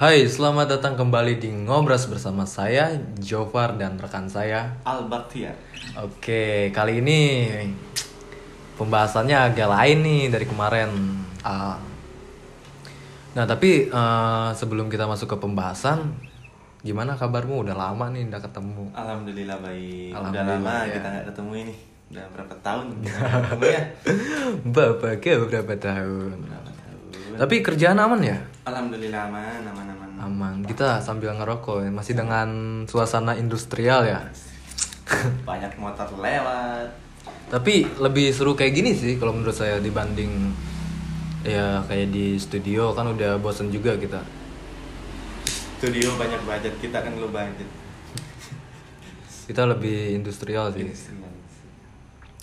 Hai, selamat datang kembali di Ngobras bersama saya, Jofar dan rekan saya. Albert ya. Oke, kali ini pembahasannya agak lain nih dari kemarin. Ah. Nah, tapi eh, sebelum kita masuk ke pembahasan, gimana kabarmu? Udah lama nih udah ketemu. Alhamdulillah baik. Udah Alhamdulillah, lama ya. kita nggak ketemu ini. Udah berapa tahun nggak ketemu ya? Bapak ke berapa tahun? Tapi kerjaan aman ya? Alhamdulillah aman, aman, aman. Aman. Kita sambil ngerokok, ya. masih dengan suasana industrial ya. Banyak motor lewat. Tapi lebih seru kayak gini sih kalau menurut saya dibanding ya kayak di studio kan udah bosen juga kita. Studio banyak budget kita kan lo budget. Kita lebih industrial sih. Industrial.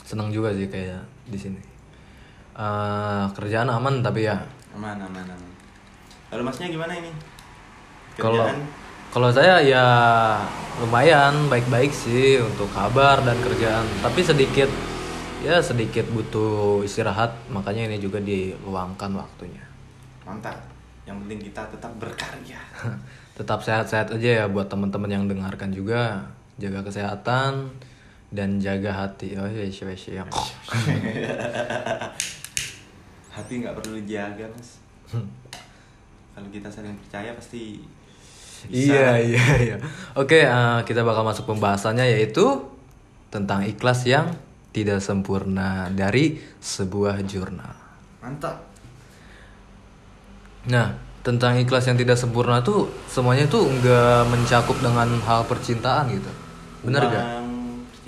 Seneng juga sih kayak di sini. Eh, kerjaan aman tapi ya Aman, aman, aman. Lalu masnya gimana ini? kalau kalau saya ya lumayan baik-baik sih untuk kabar dan kerjaan. Tapi sedikit ya sedikit butuh istirahat makanya ini juga diluangkan waktunya. mantap. Yang penting kita tetap berkarya. tetap sehat-sehat aja ya buat teman-teman yang dengarkan juga jaga kesehatan dan jaga hati oh iya iya iya Hati nggak perlu dijaga mas. Kalau kita saling percaya pasti bisa. iya iya iya oke eh, kita bakal masuk pembahasannya yaitu tentang ikhlas yang tidak sempurna dari sebuah jurnal Mantap. nah tentang ikhlas yang tidak sempurna tuh semuanya tuh nggak mencakup dengan hal percintaan gitu bener gak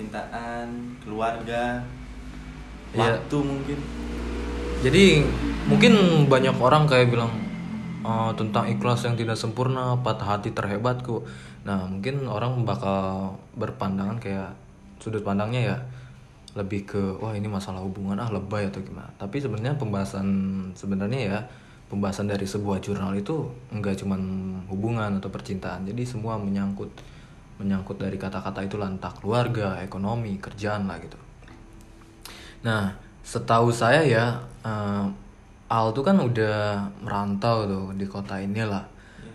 percintaan, keluarga, Iya. waktu mungkin. Jadi mungkin banyak orang kayak bilang "Eh, tentang ikhlas yang tidak sempurna, patah hati terhebatku. Nah mungkin orang bakal berpandangan kayak sudut pandangnya ya lebih ke wah ini masalah hubungan ah lebay atau gimana. Tapi sebenarnya pembahasan sebenarnya ya pembahasan dari sebuah jurnal itu enggak cuman hubungan atau percintaan. Jadi semua menyangkut menyangkut dari kata-kata itu entah keluarga, ekonomi, kerjaan lah gitu. Nah, setahu saya ya, eh, Al tuh kan udah merantau tuh di kota inilah. Ya.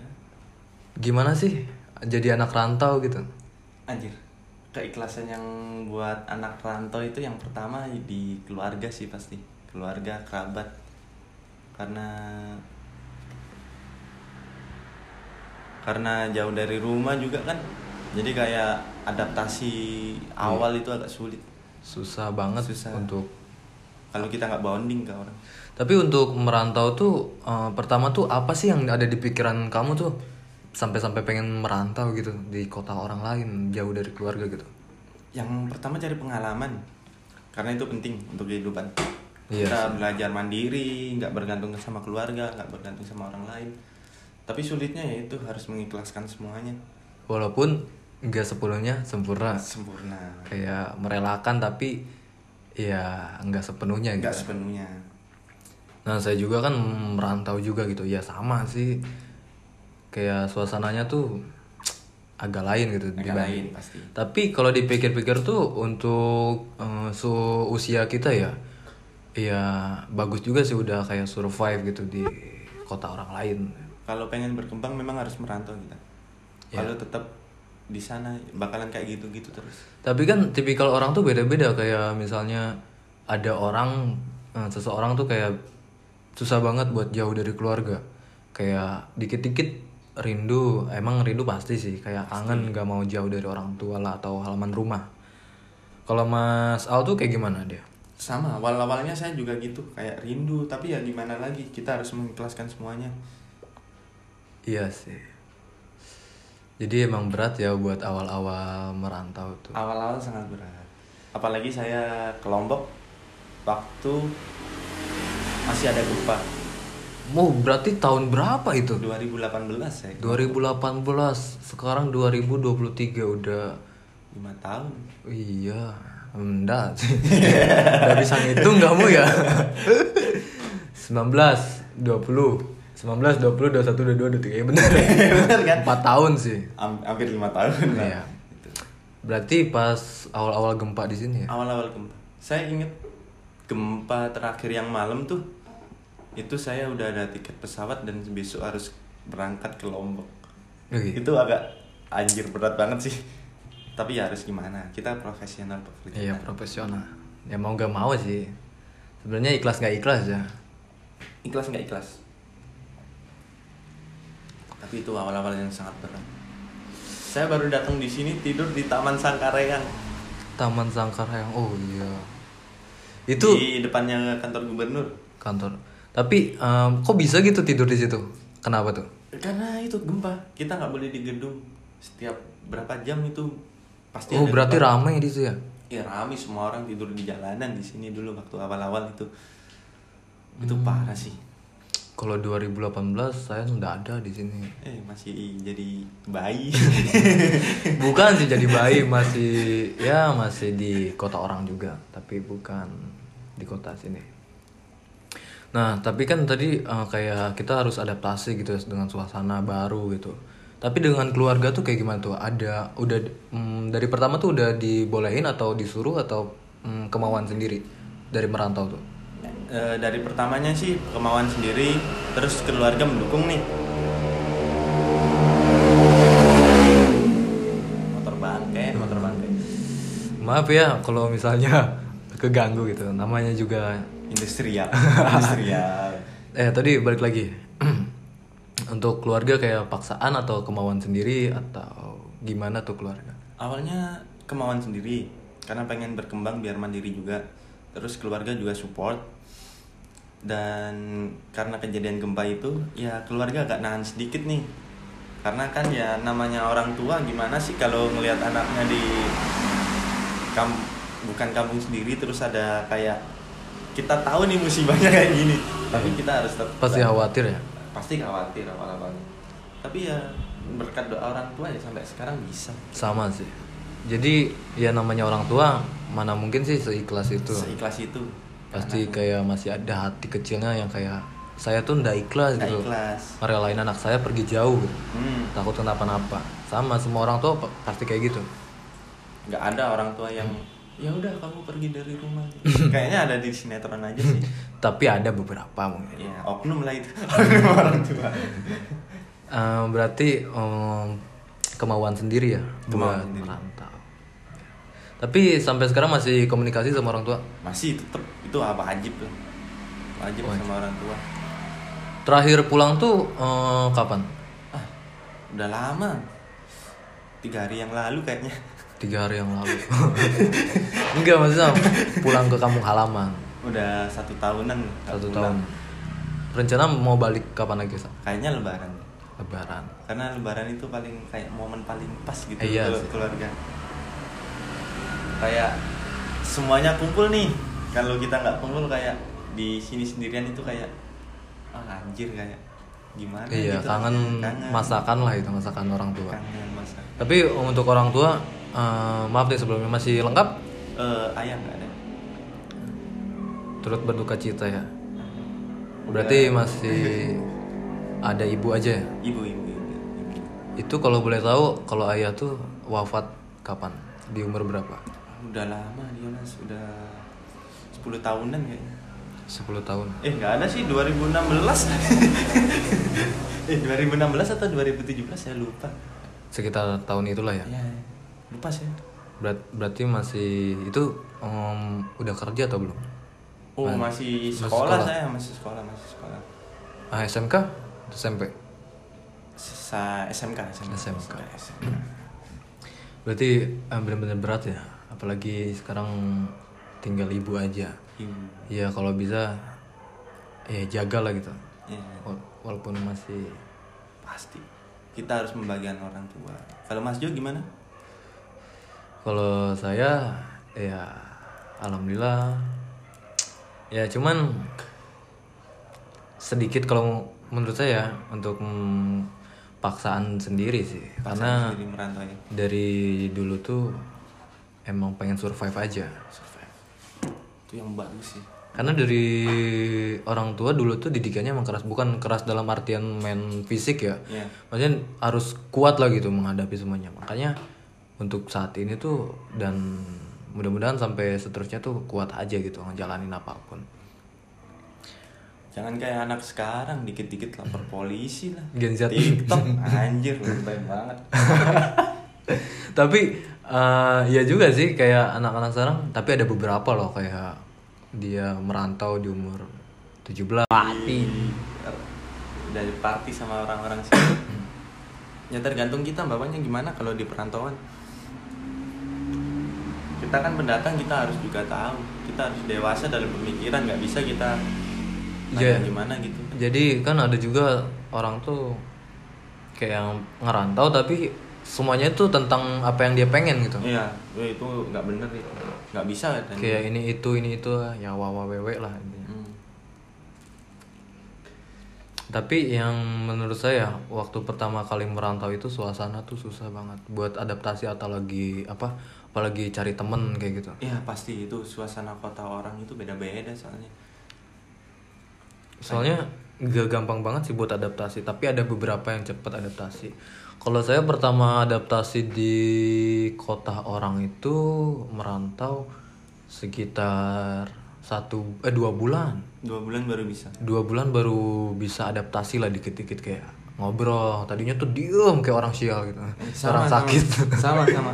Gimana sih jadi anak rantau gitu? Anjir. Keikhlasan yang buat anak rantau itu yang pertama di keluarga sih pasti. Keluarga, kerabat. Karena karena jauh dari rumah juga kan. Jadi kayak adaptasi awal itu agak sulit. Susah banget Susah. untuk. Kalau kita nggak bonding ke orang. Tapi untuk merantau tuh eh, pertama tuh apa sih yang ada di pikiran kamu tuh sampai-sampai pengen merantau gitu di kota orang lain jauh dari keluarga gitu? Yang pertama cari pengalaman, karena itu penting untuk kehidupan. Iya Kita belajar mandiri, nggak bergantung sama keluarga, nggak bergantung sama orang lain. Tapi sulitnya ya itu harus mengikhlaskan semuanya. Walaupun nggak sepenuhnya sempurna. Sempurna, kayak merelakan tapi ya nggak sepenuhnya gitu. nggak sepenuhnya. Nah saya juga kan merantau juga gitu ya sama sih kayak suasananya tuh agak lain gitu Agak dibanding- lain pasti. Tapi kalau dipikir-pikir tuh untuk eh, su usia kita ya, ya bagus juga sih udah kayak survive gitu di kota orang lain. Kalau pengen berkembang memang harus merantau kita. Ya. Kalau tetap di sana bakalan kayak gitu-gitu terus. Tapi kan tipikal orang tuh beda-beda kayak misalnya ada orang eh, seseorang tuh kayak susah banget buat jauh dari keluarga. Kayak dikit-dikit rindu, emang rindu pasti sih kayak kangen gak mau jauh dari orang tua lah atau halaman rumah. Kalau Mas Al tuh kayak gimana dia? Sama, awal-awalnya saya juga gitu, kayak rindu, tapi ya gimana lagi, kita harus mengikhlaskan semuanya. Iya sih. Jadi emang berat ya buat awal-awal merantau tuh. Awal-awal sangat berat. Apalagi saya ke Lombok waktu masih ada gempa Mau berarti tahun berapa itu? 2018 saya. 2018, sekarang 2023 udah 5 tahun. Iya, enggak sih. Udah bisa ngitung kamu ya. 19, 20, 19, 20, 21, 22, 23. Ya bener. Bener kan? 4 tahun sih. Am- hampir lima tahun lah. Iya. Gitu. Berarti pas awal-awal gempa di sini ya? Awal-awal gempa. Saya inget gempa terakhir yang malam tuh itu saya udah ada tiket pesawat dan besok harus berangkat ke Lombok Oh, iya. itu agak anjir berat banget sih tapi ya harus gimana kita profesional Iya profesional. Ya mau gak mau sih. Sebenarnya ikhlas nggak ikhlas ya. ikhlas nggak ikhlas tapi itu awal-awal yang sangat berat saya baru datang di sini tidur di Taman Sangkareang Taman Sangkareang. Oh iya. Itu di depannya kantor gubernur kantor. Tapi em, kok bisa gitu tidur di situ? Kenapa tuh? karena itu gempa kita nggak boleh di gedung setiap berapa jam itu pasti Oh ada berarti gempa. ramai di situ ya? ya rame semua orang tidur di jalanan di sini dulu waktu awal-awal itu itu Hmm. parah sih Kalau 2018 saya nggak ada di sini. eh masih jadi bayi Bukan sih jadi bayi masih ya masih di kota orang juga, tapi bukan di kota sini. Nah, tapi kan tadi eh, kayak kita harus adaptasi gitu ya dengan suasana baru gitu. Tapi dengan keluarga tuh kayak gimana tuh? Ada udah mm, dari pertama tuh udah dibolehin atau disuruh atau mm, kemauan sendiri dari merantau tuh? Eh, dari pertamanya sih kemauan sendiri terus keluarga mendukung nih. Motor bangke motor bangke. Maaf ya kalau misalnya keganggu gitu. Namanya juga industrial industrial. Eh tadi balik lagi. Untuk keluarga kayak paksaan atau kemauan sendiri Atau gimana tuh keluarga? awalnya kemauan sendiri karena pengen berkembang biar mandiri juga. Terus keluarga juga support dan karena kejadian gempa itu ya keluarga agak nahan sedikit nih. Karena kan ya namanya orang tua gimana sih kalau ngelihat anaknya di kam bukan kampung sendiri terus ada kayak kita tahu nih musibahnya kayak gini. Tapi kita harus tetap Pasti khawatir ya? pasti khawatir awal-awalnya tapi ya berkat doa orang tua ya sampai sekarang bisa. Sama sih. Jadi ya namanya orang tua Mana mungkin sih seikhlas itu? Seikhlas itu Pasti Karena kayak masih ada hati kecilnya yang kayak Saya tuh ndak ikhlas nggak gitu. ikhlas. Ngerelain anak saya pergi jauh. Gitu hmm, Takut kenapa-napa. Sama semua orang tua pa- pasti kayak gitu. Nggak ada orang tua yang ya udah kamu pergi dari rumah. Kayaknya ada di sinetron aja sih. Tapi ada beberapa mungkin. Ya oknum lah itu. Orang tua. Eh, berarti em, kemauan sendiri ya Kemauan buat sendiri. merantau. Tapi sampai sekarang masih komunikasi sama orang tua. masih tetap itu apa wajib lah wajib Wajib. sama orang tua Terakhir pulang tuh eh, kapan? ah udah lama tiga hari yang lalu kayaknya Tiga hari yang lalu. Enggak maksudnya pulang ke kampung halaman udah satu tahunan satu pulang. tahun. Rencana mau balik kapan lagi Sa? kayaknya lebaran Lebaran. karena lebaran itu paling kayak momen paling pas gitu Eh, iya untuk sih. Kayak semuanya kumpul nih kalau kita nggak kumpul kayak di sini sendirian itu kayak ah anjir kayak gimana Iya gitu kangen Kangen. masakan lah itu masakan orang tua. kangen masak Tapi untuk orang tua eh, maaf nih sebelumnya masih lengkap Eh, ayah nggak ada turut berduka cita ya. Berarti masih ada ibu aja ya? ibu ibu ibu, ibu. Itu kalau boleh tahu kalau ayah tuh wafat kapan? Di umur berapa? Udah lama dia mas udah 10 tahunan kayaknya 10 tahun. eh nggak ada sih 2016 eh 2016 atau 2017 saya lupa Sekitar tahun itulah ya. ya lupa sih Berat, berarti masih itu em, udah kerja atau belum? Oh Ma- masih masih sekolah, sekolah. saya masih sekolah masih sekolah. Ah, SMK? Atau SMP? Sa SMK SMK. SMK. SMK. Berarti eh, benar-benar berat ya. Apalagi sekarang tinggal ibu aja. Ibu. Ya kalau bisa ya jaga lah gitu. Ya, Wal- Walaupun masih pasti. Kita harus membagikan orang tua. Kalau Mas Jo gimana? Kalau saya ya alhamdulillah ya cuman sedikit kalau menurut saya untuk paksaan sendiri sih karena Sendiri merantau ya. dari dulu tuh emang pengen survive aja Survive. Itu yang bagus sih. karena dari orang tua dulu tuh didikannya emang keras bukan keras dalam artian main fisik ya Ya. maksudnya harus kuat lah gitu menghadapi semuanya makanya untuk saat ini tuh dan mudah-mudahan sampai seterusnya tuh kuat aja gitu ngejalanin apa pun Jangan kayak anak sekarang dikit-dikit lapor polisi lah. Gen Z. TikTok anjir lebay banget. tapi eh, ya juga sih kayak anak-anak sekarang tapi ada beberapa loh kayak dia merantau di umur 17 mati Dari party sama orang-orang sini. ya tergantung kita bapaknya gimana kalau di perantauan. Kita kan pendatang kita harus juga tahu. Kita harus dewasa dalam pemikiran nggak bisa kita Iya. nanya gimana gitu. jadi kan ada juga orang tuh kayak yang ngerantau tapi semuanya tuh tentang apa yang dia pengen gitu Iya, ya itu nggak bener itu. Nggak bisa kan. kayak ini itu ini itu ya wawa wewe lah intinya. Hmm. tapi yang menurut saya waktu pertama kali merantau itu suasana tuh susah banget buat adaptasi atau lagi apa apalagi cari temen kayak gitu Iya pasti itu suasana kota orang itu beda-beda soalnya. soalnya gak gampang banget sih buat adaptasi tapi ada beberapa yang cepat adaptasi kalau saya pertama adaptasi di kota orang itu merantau sekitar satu eh dua bulan Dua bulan baru bisa. dua bulan baru bisa adaptasi lah dikit-dikit kayak ngobrol tadinya tuh diem kayak orang sial gitu orang sakit Sama sama.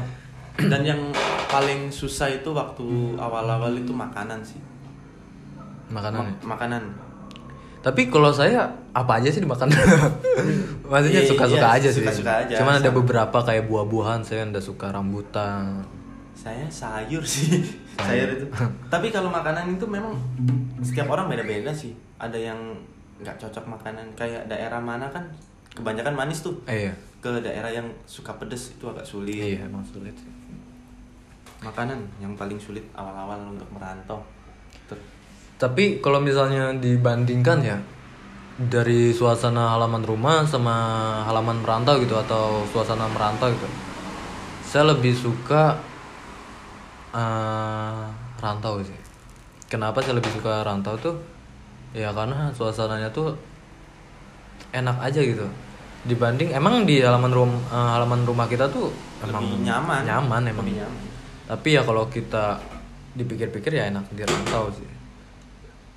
Dan yang paling susah itu waktu awal-awal itu makanan sih. makanan ya? Ma- makanan. Tapi kalau saya apa aja sih dimakan? Maksudnya Iya, suka-suka iya, aja sih. suka-suka aja. Cuman ada beberapa kayak buah-buahan saya ndak suka rambutan. Saya sayur sih. sayur itu. Tapi kalau makanan itu memang setiap orang beda-beda sih. Ada yang nggak cocok makanan kayak daerah mana kan kebanyakan manis tuh. Eh, iya. Ke daerah yang suka pedes itu agak sulit. Iya, emang sulit. sih. Makanan yang paling sulit awal-awal untuk merantau. Ter- Tapi kalau misalnya dibandingkan ya dari suasana halaman rumah sama halaman merantau gitu atau suasana merantau gitu. Saya lebih suka eh, rantau sih. Kenapa saya lebih suka rantau tuh? Ya karena suasananya tuh enak aja gitu. Dibanding emang di halaman rum eh, halaman rumah kita tuh emang Lebih nyaman. Nyaman emang. Lebih nyaman. Tapi ya kalau kita dipikir-pikir ya enak di rantau sih.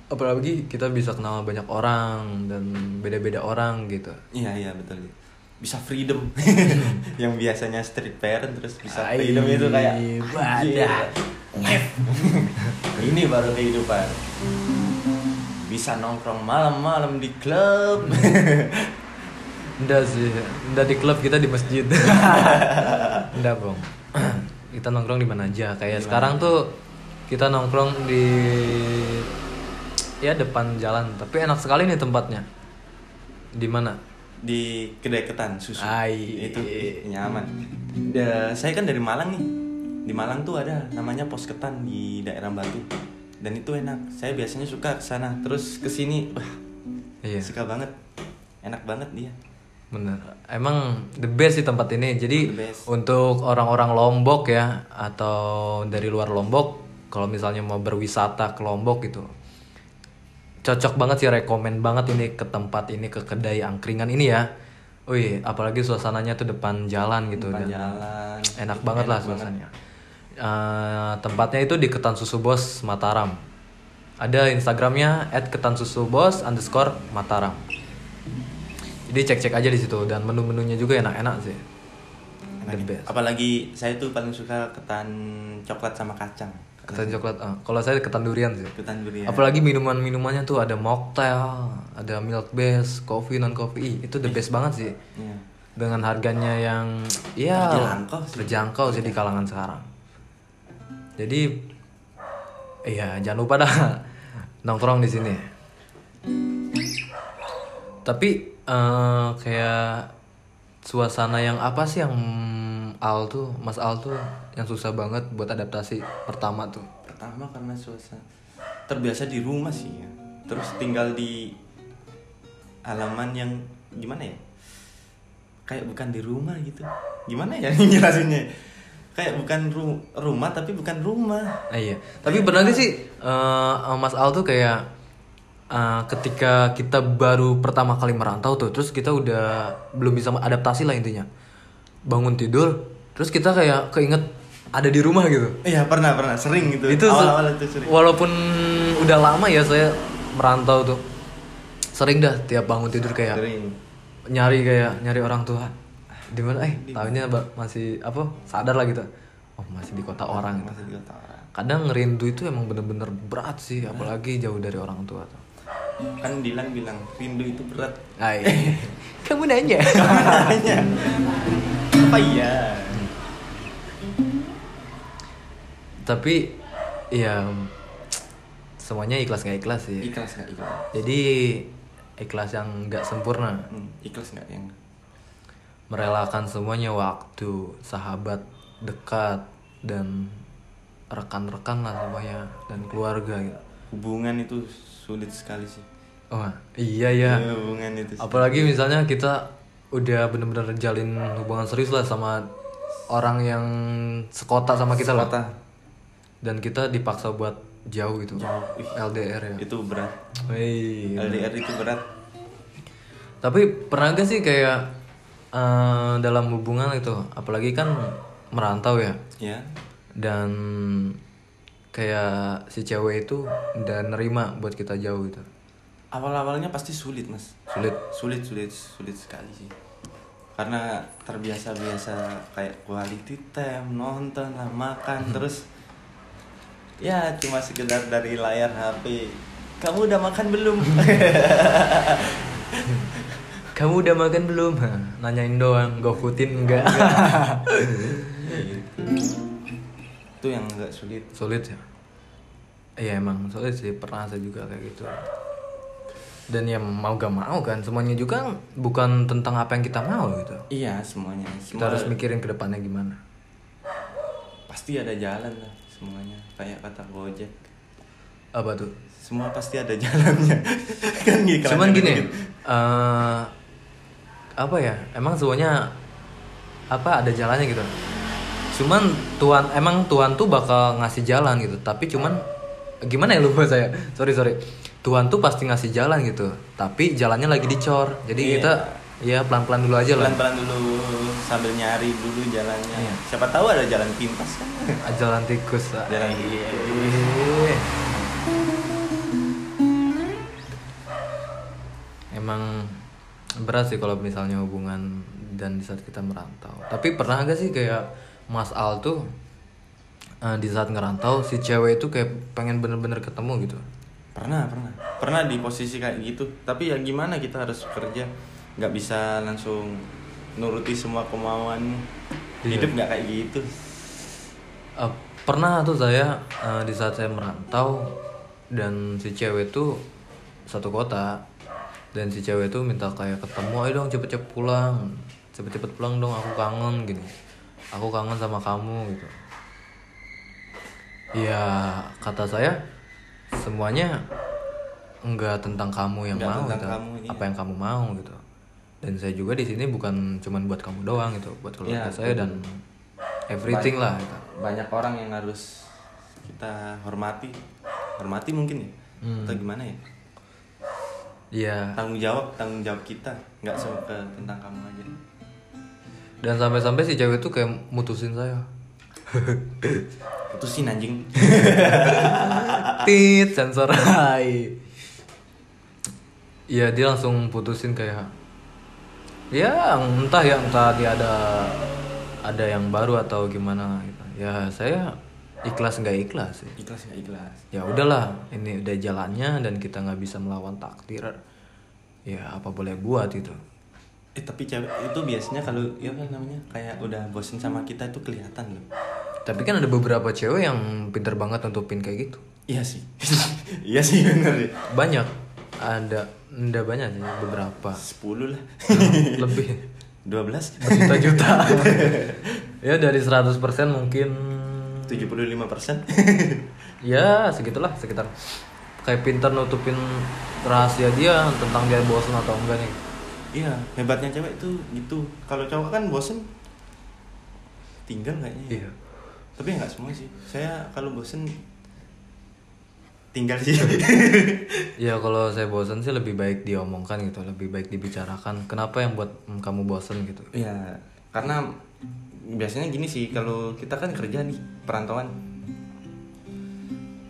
Apalagi kita bisa kenal banyak orang dan beda-beda orang gitu. Iya iya betul. Bisa freedom. yang biasanya street parent terus bisa freedom itu kayak anjir. Ini baru kehidupan. Bisa nongkrong malam-malam di klub. Enggak sih, enggak di klub kita di masjid. Enggak, Bang. kita nongkrong di mana aja. Kayak sekarang tuh kita nongkrong di ya depan jalan, tapi enak sekali nih tempatnya. Di mana? di kedai ketan susu. Ai. Itu nyaman. Da- saya kan dari Malang nih. Di Malang tuh ada namanya pos ketan di daerah Batu. Dan itu enak. Saya biasanya suka ke sana. Terus ke sini, wah, Iya. suka banget. Enak banget dia. Bener. Emang the best sih tempat ini. Jadi untuk orang-orang Lombok ya atau dari luar Lombok, kalau misalnya mau berwisata ke Lombok gitu, cocok banget sih, rekomen banget ini ke tempat ini ke kedai angkringan ini ya. Wih, apalagi suasananya tuh depan jalan gitu Depan dan jalan. enak banget lah Enak banget. suasananya. Eh, tempatnya itu di Ketan Susu Bos Mataram. Ada Instagramnya @ketansusubos underscore Mataram. Jadi cek-cek aja di situ dan menu-menunya juga enak-enak sih. The Enak. best. Apalagi saya tuh paling suka ketan coklat sama kacang. Ketan coklat. ah. Kalau saya ketan durian sih. Ketan durian. Apalagi minuman-minumannya tuh ada mocktail, ada milk base, coffee non coffee. Itu the best banget sih. Iya. Dengan harganya yang ya Terjangkau sih. terjangkau sih di kalangan sekarang. Jadi iya jangan lupa dah nongkrong di sini. Tapi eh, kayak suasana yang apa sih yang Al tuh, Mas Al tuh yang susah banget buat adaptasi pertama tuh. Pertama karena suasana terbiasa di rumah sih ya. Terus tinggal di halaman yang gimana ya? Kayak bukan di rumah gitu. Gimana ya jelasinnya? Kayak bukan ru- rumah tapi bukan rumah. Ah, iya. Tapi benar sih eh, Mas Al tuh kayak eh, ketika kita baru pertama kali merantau tuh, terus kita udah belum bisa adaptasi lah intinya. Bangun tidur, terus kita kayak keinget ada di rumah gitu. Iya pernah pernah. Sering gitu. Itu awal-awal itu sering. walaupun udah lama ya saya merantau tuh. sering dah tiap bangun tidur kayak sering nyari kayak nyari orang tua. Di mana? Eh tahunya masih apa? Sadar lah gitu. Oh masih di kota orang gitu. masih di kota orang. Kadang rindu itu emang bener-bener berat sih apalagi jauh dari orang tua tuh. Kan Dilan bilang rindu itu berat. Ay, kamu nanya? Makanya. apa iya tapi ya semuanya ikhlas nggak ikhlas sih. Ikhlas nggak ikhlas. Jadi ikhlas yang nggak sempurna. Hmm, ikhlas nggak yang merelakan semuanya waktu sahabat dekat dan rekan-rekan lah semuanya dan keluarga gitu. Hubungan itu sulit sekali sih. Oh iya ya Ya, hubungan itu apalagi misalnya kita udah bener-bener jalin hubungan serius lah sama orang yang sekota sama kita lah. Kota dan kita dipaksa buat jauh gitu. Jauh. LDR ya. itu berat. Wih. LDR itu berat. Tapi pernah gak sih kayak eh, dalam hubungan itu apalagi kan merantau ya? Ya. Dan kayak si cewek itu udah nerima buat kita jauh gitu. Awal-awalnya pasti sulit mas. Sulit? Sulit sulit sulit sekali sih. Karena terbiasa-biasa kayak quality time nonton lah makan terus ya cuma sekedar dari layar HP kamu udah makan belum? Kamu udah makan belum? Nanyain doang gofoodin enggak. Itu yang agak sulit. Sulit ya? Iya emang sulit sih. Pernah saya juga kayak gitu. Dan ya mau gak mau kan semuanya juga bukan tentang apa yang kita mau gitu. Iya semuanya. Kita Semua- harus mikirin ke depannya gimana. Pasti ada jalan lah semuanya kayak kata Gojek. Apa tuh? Semua pasti ada jalannya. Kan gitu cuman gini eh apa ya? Emang semuanya apa ada jalannya gitu. Cuman Tuhan emang Tuhan tuh bakal ngasih jalan gitu. Tapi cuman gimana ya lupa saya? Sorry sorry. Tuhan tuh pasti ngasih jalan gitu. Tapi jalannya lagi dicor. Jadi Iya. kita ya pelan pelan dulu aja lah. Pelan-pelan dulu sambil nyari dulu jalannya. Iya. siapa tahu ada jalan pintas kan? Jalan tikus ah. Jalan Ih. emang berat sih kalau misalnya hubungan dan di saat kita merantau. Tapi pernah gak sih kayak Mas Al tuh eh, di saat ngerantau si cewek itu kayak pengen bener-bener ketemu gitu? Pernah pernah. Pernah di posisi kayak gitu. Tapi ya gimana kita harus kerja nggak bisa langsung nuruti semua kemauanmu Iya. hidup nggak kayak gitu. Eh, pernah tuh saya eh, di saat saya merantau dan si cewek itu satu kota dan si cewek itu minta kayak ketemu ayo dong cepet-cepet pulang cepet-cepet pulang dong aku kangen gini aku kangen sama kamu gitu. Ya kata saya semuanya enggak tentang kamu yang Nggak mau gitu. kamu, iya. apa yang kamu mau gitu dan saya juga di sini bukan cuman buat kamu doang gitu buat keluarga Iya, saya dan everything lah gitu. banyak orang yang harus kita hormati hormati mungkin ya Hmm. atau gimana ya Iya. tanggung jawab tanggung jawab kita nggak semua ke tentang kamu aja Dan sampai-sampai si cewek tuh kayak mutusin saya. putusin anjing Tit sensor hai. Iya dia langsung putusin kayak ya entah ya entah dia ada ada yang baru atau gimana gitu. Ya saya ikhlas nggak ikhlas sih. ikhlas nggak ikhlas Ya udahlah ini udah jalannya dan kita nggak bisa melawan takdir. Ya apa boleh buat itu. eh tapi cewek itu biasanya kalau ya kan namanya kayak udah bosen sama kita itu kelihatan loh Tapi kan ada beberapa cewek yang pinter banget nutupin kayak gitu. iya sih iya sih bener ya Banyak ada ndak banyak sih beberapa. 10 lah. Lebih. 12 juta-juta ya dari 100% mungkin 75 persen? Ya segitulah sekitar. Kayak pintar nutupin rahasia dia tentang dia bosan atau enggak nih. Iya hebatnya cewek itu gitu. Kalau cowok kan bosen tinggal kayaknya. Ya. iya. Tapi nggak semua sih. Saya kalau bosen tinggal sih. Ya kalau saya bosan sih lebih baik diomongkan gitu lebih baik dibicarakan. Kenapa yang buat mm, kamu bosan gitu? Ya karena biasanya gini sih kalau kita kan kerja nih perantauan.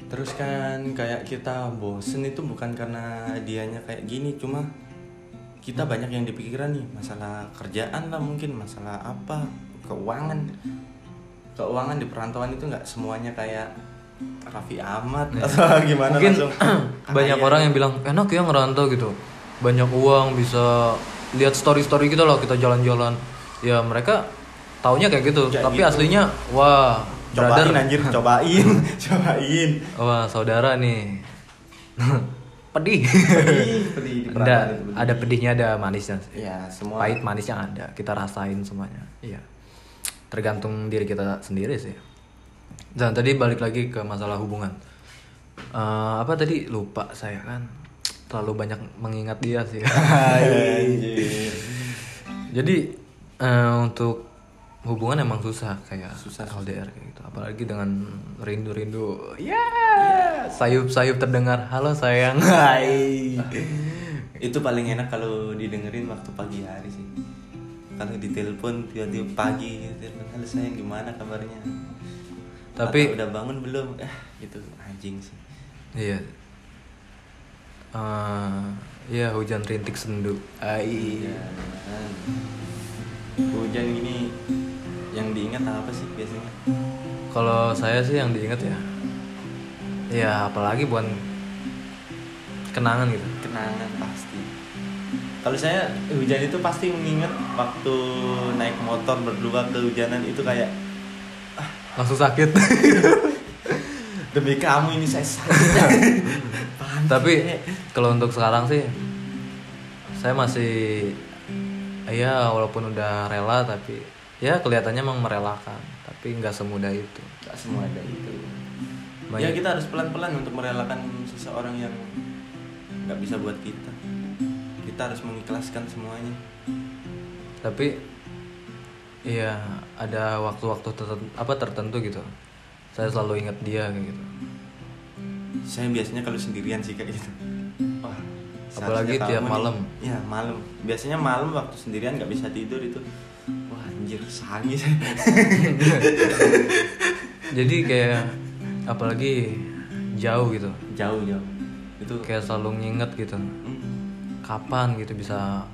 Terus kan kayak kita bosen itu bukan karena dianya kayak gini cuma kita banyak yang dipikiran nih masalah kerjaan lah mungkin masalah apa keuangan. Keuangan di perantauan itu nggak semuanya kayak Raffi Ahmad atau gimana Mungkin langsung banyak kaya. orang yang bilang enak ya ngerantau gitu. Banyak uang bisa lihat story-story gitu loh kita jalan-jalan. Ya mereka taunya kayak gitu, Kayak tapi gitu. aslinya wah cobain brother, anjir cobain cobain wah saudara nih. pedih. pedih pedih di Ada itu ada pedihnya ada manisnya. ya semua Pahit manisnya ada, kita rasain semuanya. Iya. Tergantung diri kita sendiri sih. Dan tadi balik lagi ke masalah hubungan. Eh, apa tadi lupa saya kan terlalu banyak mengingat dia sih. Jadi eh, untuk hubungan emang susah kayak Susah. LDR kayak gitu. Apalagi dengan rindu-rindu. Ya, sayup-sayup terdengar. Halo sayang. Hai. itu paling enak kalau didengerin waktu pagi hari sih kalau ditelepon tiba-tiba pagi telepon halo sayang gimana kabarnya Tapi- Atau udah bangun belum eh itu anjing sih Iya. Eh, Iya hujan rintik sendu. Ai. Hujan. gini yang diingat apa sih biasanya Kalau saya sih yang diingat ya, ya apalagi bukan kenangan gitu. kenangan pasti kalau saya hujan itu pasti mengingat waktu naik motor berdua kehujanan itu kayak Langsung sakit. demi kamu ini saya sakit Tapi kalau untuk sekarang sih, saya masih, ya walaupun udah rela tapi ya kelihatannya emang merelakan, tapi nggak semudah itu. Gak semua ada itu. Banyak- Ya kita harus pelan-pelan untuk merelakan seseorang yang nggak bisa buat kita. Kita harus mengikhlaskan semuanya. Tapi, iya ada waktu-waktu tertentu, apa tertentu gitu. Saya selalu ingat dia kayak gitu. Saya biasanya kalau sendirian sih kayak gitu. Wah, Apalagi tiap malam. nih- Iya malam. Biasanya malam waktu sendirian nggak bisa tidur itu. Wah anjir sangi saya. Jadi kayak apalagi jauh gitu. jauh jauh. Itu Kayak selalu nginget gitu. Kapan gitu bisa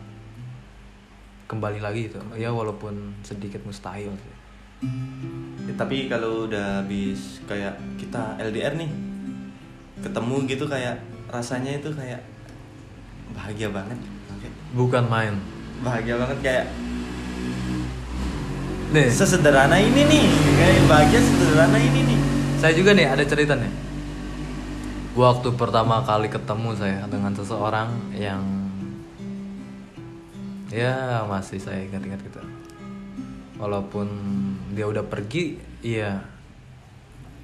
kembali lagi gitu. Ya walaupun sedikit mustahil sih. Ya, tapi kalau udah habis kayak kita LDR nih ketemu gitu kayak rasanya itu kayak bahagia banget. Bukan main. bahagia banget kayak Nih, sesederhana ini nih kayak bahagia sederhana ini nih saya juga nih ada cerita nih. Waktu pertama kali ketemu saya dengan seseorang yang ya masih saya ingat-ingat gitu. Walaupun dia udah pergi, iya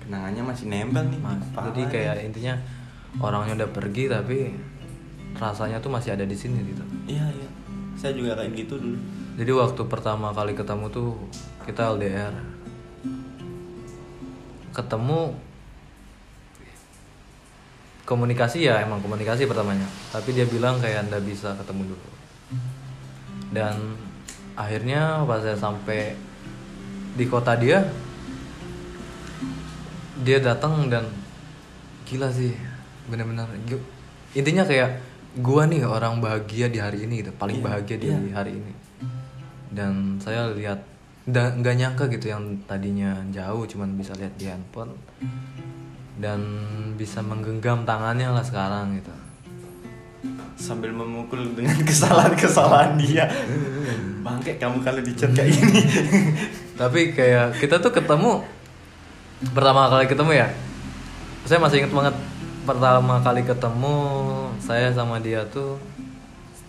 kenangannya masih nempel nih Mas, jadi kayak intinya orangnya udah pergi tapi rasanya tuh masih ada di sini gitu. iya iya saya juga kayak gitu dulu Jadi waktu pertama kali ketemu tuh kita LDR. Ketemu komunikasi ya emang komunikasi pertamanya. Tapi dia bilang kayak anda bisa ketemu dulu. Dan akhirnya pas saya sampai di kota dia, dia datang dan gila sih, bener-bener. Intinya kayak gua nih orang bahagia di hari ini gitu, paling Iya, bahagia di iya. hari ini dan saya lihat da- nggak nyangka gitu yang tadinya jauh cuman bisa lihat di handphone dan bisa menggenggam tangannya lah sekarang gitu sambil memukul dengan kesalahan-kesalahan dia. Bangke kamu kalau dicat kayak gini. Tapi kayak kita tuh ketemu pertama kali ketemu ya? Saya masih ingat banget pertama kali ketemu saya sama dia tuh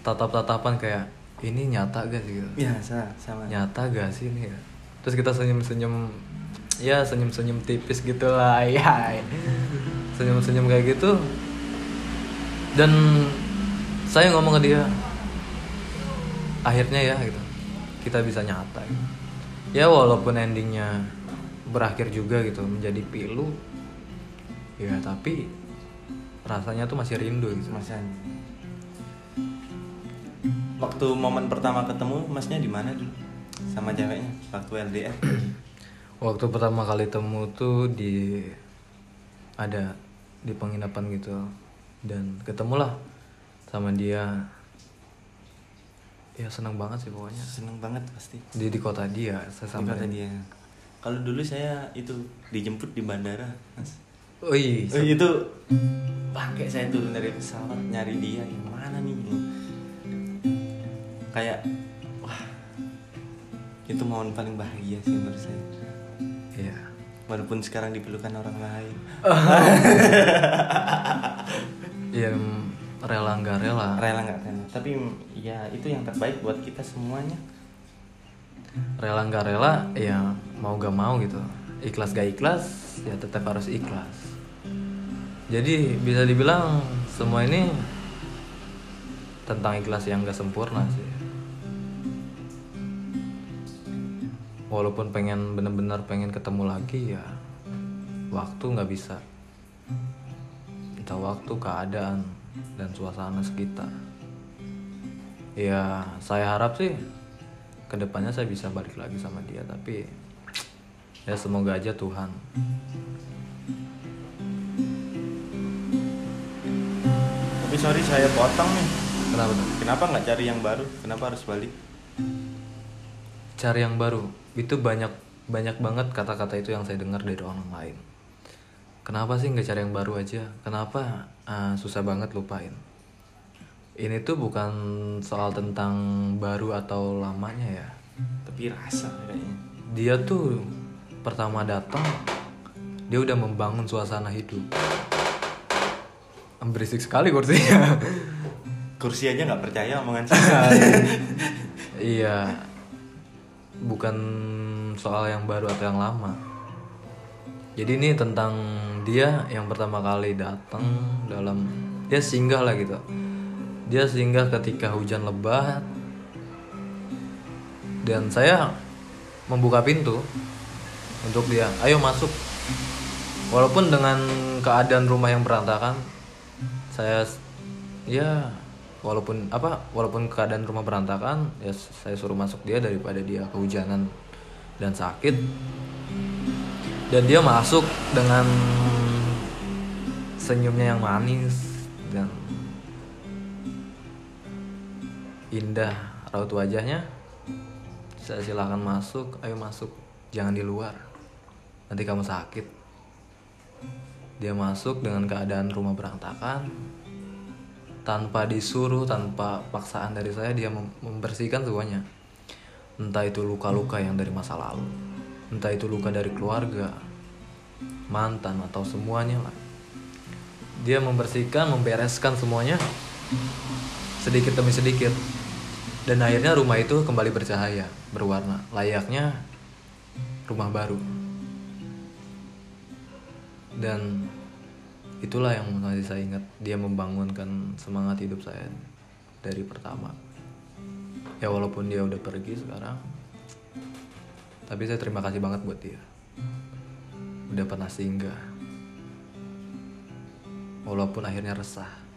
tatap-tatapan kayak ini nyata gak sih? Gitu ya sa- sama. Nyata gak sih ini ya? Terus kita senyum senyum ya senyum senyum tipis gitu lah ya senyum senyum kayak gitu. Dan saya ngomong ke dia akhirnya ya gitu kita bisa nyata gitu. ya walaupun endingnya berakhir juga gitu menjadi pilu ya tapi rasanya tuh masih rindu gitu Mas An. Waktu momen pertama ketemu, masnya di mana dulu? Sama ceweknya waktu LDR. Waktu pertama kali temu tuh di ada di penginapan gitu dan ketemulah sama dia. Ya senang banget sih pokoknya. Seneng banget pasti. Di di kota dia saya di sampai kota dia. kalau dulu saya itu dijemput di bandara mas. Oh iya Oh, itu pakai saya turun dari pesawat nyari dia yang mana nih kayak wah itu momen paling bahagia sih menurut saya. Iya. Walaupun sekarang dipelukan orang lain. Ya rela nggak rela. Rela nggak rela. Tapi ya itu yang terbaik buat kita semuanya. Rela nggak rela ya mau gak mau gitu. Ikhlas gak ikhlas ya tetap harus ikhlas. Jadi bisa dibilang semua ini tentang ikhlas yang gak sempurna sih. Walaupun pengen bener-bener pengen ketemu lagi ya waktu nggak bisa. Entah waktu keadaan dan suasana sekitar. Ya saya harap sih ke depannya saya bisa balik lagi sama dia tapi ya semoga aja Tuhan. Tapi sorry saya potong nih. Kenapa tuh? kenapa nggak cari yang baru? Kenapa harus balik? Cari yang baru. Itu banyak banyak banget kata-kata itu yang saya dengar dari orang lain kenapa sih nggak cari yang baru aja? Kenapa? Ah, susah banget lupain. Ini tuh bukan soal tentang baru atau lamanya ya. Tapi rasa kayaknya. Dia tuh pertama datang dia udah membangun suasana hidup. Berisik sekali kursinya. Kursi aja nggak percaya omongan saya. Iya. Bukan soal yang baru atau yang lama. Jadi ini tentang dia yang pertama kali datang dalam dia singgah lah gitu. Dia singgah ketika hujan lebat. Dan saya membuka pintu untuk dia ayo masuk. Walaupun dengan keadaan rumah yang berantakan saya ya walaupun apa walaupun keadaan rumah berantakan ya saya suruh masuk dia daripada dia kehujanan dan sakit. Dan dia masuk dengan senyumnya yang manis dan indah. Raut wajahnya saya silahkan masuk. Ayo masuk jangan di luar. Nanti kamu sakit. Dia masuk dengan keadaan rumah berantakan. Tanpa disuruh tanpa paksaan dari saya dia mem- membersihkan semuanya. Entah itu luka-luka yang dari masa lalu entah itu luka dari keluarga mantan atau semuanya lah dia membersihkan membereskan semuanya sedikit demi sedikit. Dan akhirnya rumah itu kembali bercahaya berwarna. Layaknya rumah baru. Dan itulah yang masih saya ingat. Dia membangunkan semangat hidup saya dari pertama. Ya walaupun dia udah pergi sekarang tapi saya terima kasih banget buat dia. Udah pernah singgah walaupun akhirnya resah.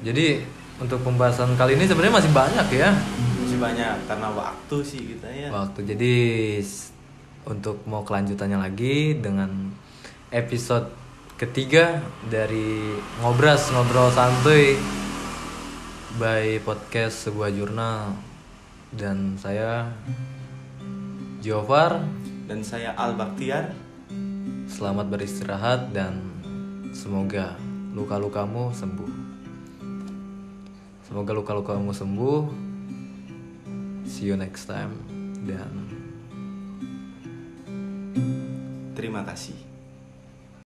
Jadi untuk pembahasan kali ini sebenarnya masih banyak ya. Masih banyak karena waktu sih kita ya. Waktu. Jadi untuk mau kelanjutannya lagi dengan episode ketiga dari ngobras ngobrol santuy by podcast sebuah jurnal dan saya Jofar. Dan saya Al Baktiar selamat beristirahat dan semoga luka-lukamu sembuh. Semoga luka-lukamu sembuh. See you next time. Dan terima kasih